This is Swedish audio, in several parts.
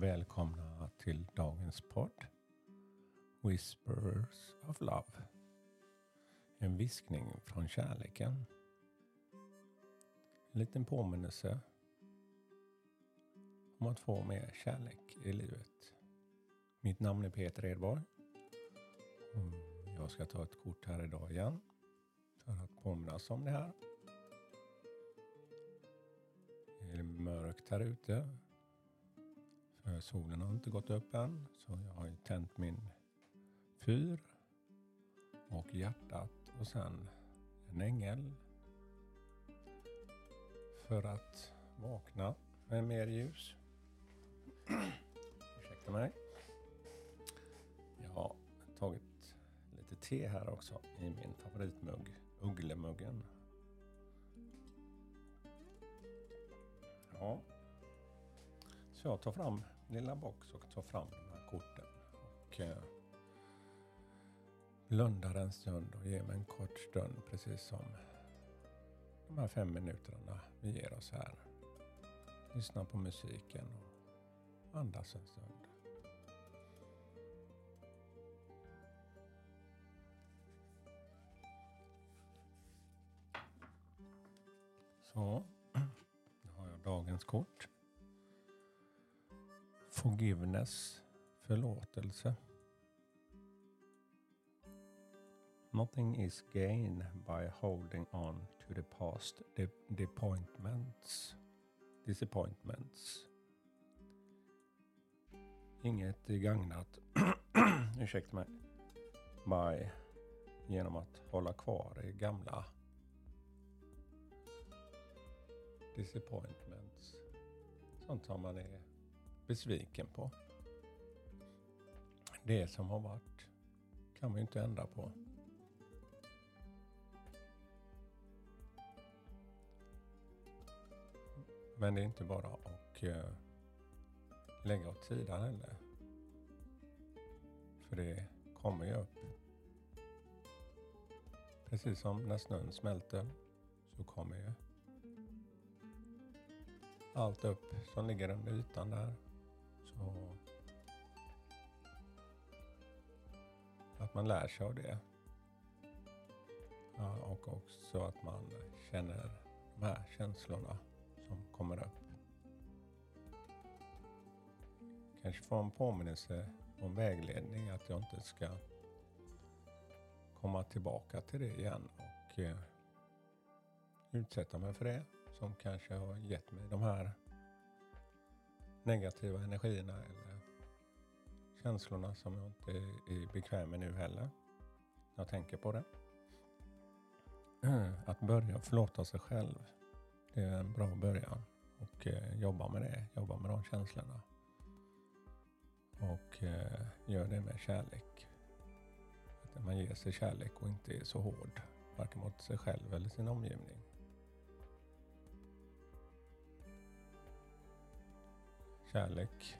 välkomna till dagens podd Whispers of Love. En viskning från kärleken. En liten påminnelse om att få mer kärlek i livet. Mitt namn är Peter Edborg. Jag ska ta ett kort här idag igen för att påminnas om det här. Det är mörkt här ute Eh, solen har inte gått upp än. Så jag har ju tänt min fyr och hjärtat och sen en ängel. För att vakna med mer ljus. Ursäkta mig. Jag har tagit lite te här också i min favoritmugg, Ugglemuggen. Ja. Så jag tar fram lilla box och tar fram de här korten. Och eh, blundar en stund och ger mig en kort stund precis som de här fem minuterna vi ger oss här. Lyssna på musiken och andas en stund. Så, nu har jag dagens kort. Forgiveness, förlåtelse. Nothing is gained by holding on to the past disappointments. disappointments. Inget är gagnat, ursäkta mig, by, genom att hålla kvar i gamla disappointments. Sånt som man är besviken på. Det som har varit kan vi inte ändra på. Men det är inte bara att uh, lägga åt sidan heller. För det kommer ju upp. Precis som när snön smälter så kommer ju allt upp som ligger under ytan där och att man lär sig av det. Ja, och också att man känner de här känslorna som kommer upp. Kanske få en påminnelse och vägledning att jag inte ska komma tillbaka till det igen och eh, utsätta mig för det som kanske har gett mig de här negativa energierna eller känslorna som jag inte är bekväm med nu heller. Jag tänker på det. Eh, att börja förlåta sig själv. Det är en bra början. Och eh, jobba med det. Jobba med de känslorna. Och eh, gör det med kärlek. Att man ger sig kärlek och inte är så hård. Varken mot sig själv eller sin omgivning. Kärlek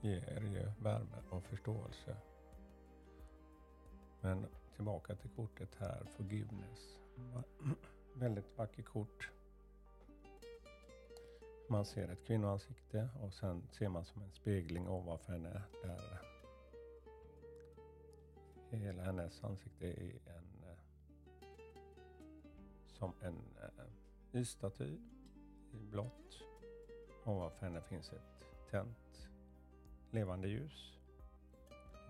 ger ju värme och förståelse. Men tillbaka till kortet här, forgiveness. Väldigt vackert kort. Man ser ett kvinnoansikte och sen ser man som en spegling ovanför henne där hela hennes ansikte är en eh, som en eh, isstaty i blått Ovanför henne finns ett tänt levande ljus.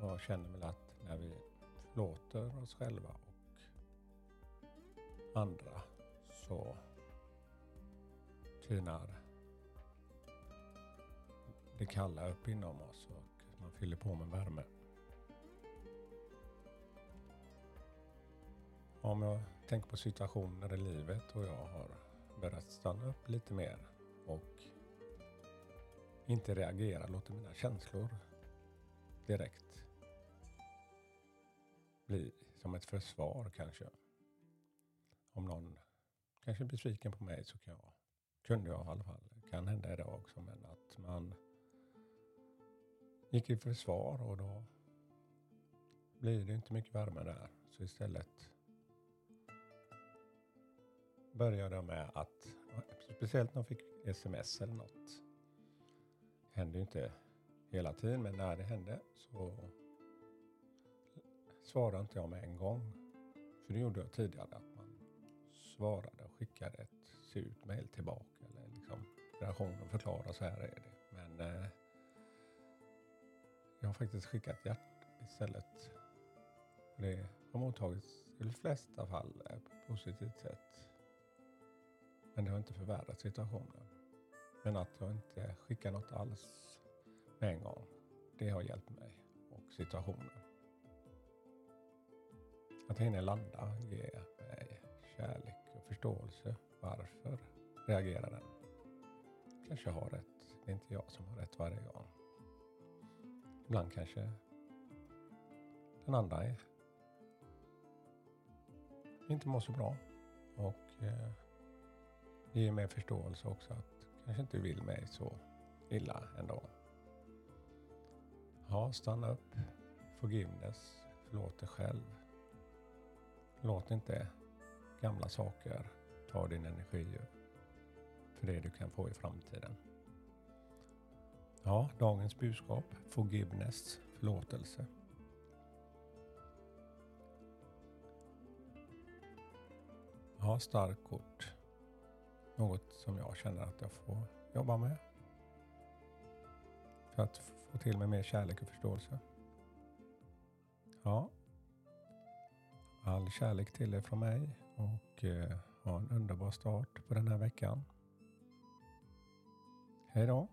Och jag känner väl att när vi förlåter oss själva och andra så tynar det kalla upp inom oss och man fyller på med värme. Om jag tänker på situationer i livet och jag har börjat stanna upp lite mer och inte reagera, låter mina känslor direkt bli som ett försvar kanske. Om någon kanske är besviken på mig så kan jag, kunde jag i alla fall, kan hända idag också, men att man gick i försvar och då blir det inte mycket värme där. Så istället började jag med att, speciellt när jag fick sms eller något, händer ju inte hela tiden, men när det hände så svarade inte jag med en gång. För det gjorde jag tidigare, att man svarade och skickade ett surt mejl tillbaka. Eller liksom reaktionen förklara så här är det. Men eh, jag har faktiskt skickat hjärt istället. Det har mottagits i de flesta fall eh, på ett positivt sätt. Men det har inte förvärrat situationen. Men att jag inte skickar något alls med en gång, det har hjälpt mig och situationen. Att hinna landa ger mig kärlek och förståelse. Varför reagerar den? Kanske har rätt. Det är inte jag som har rätt varje gång. Ibland kanske den andra är inte mår så bra. Och eh, det ger mig förståelse också att kanske inte vill mig så illa ändå. Ja, stanna upp. Forgiveness. Förlåt dig själv. Låt inte gamla saker ta din energi för det du kan få i framtiden. Ja, dagens budskap. Forgiveness. Förlåtelse. Ja, starkt kort. Något som jag känner att jag får jobba med. För att få till mig mer kärlek och förståelse. Ja. All kärlek till er från mig och eh, ha en underbar start på den här veckan. Hej då!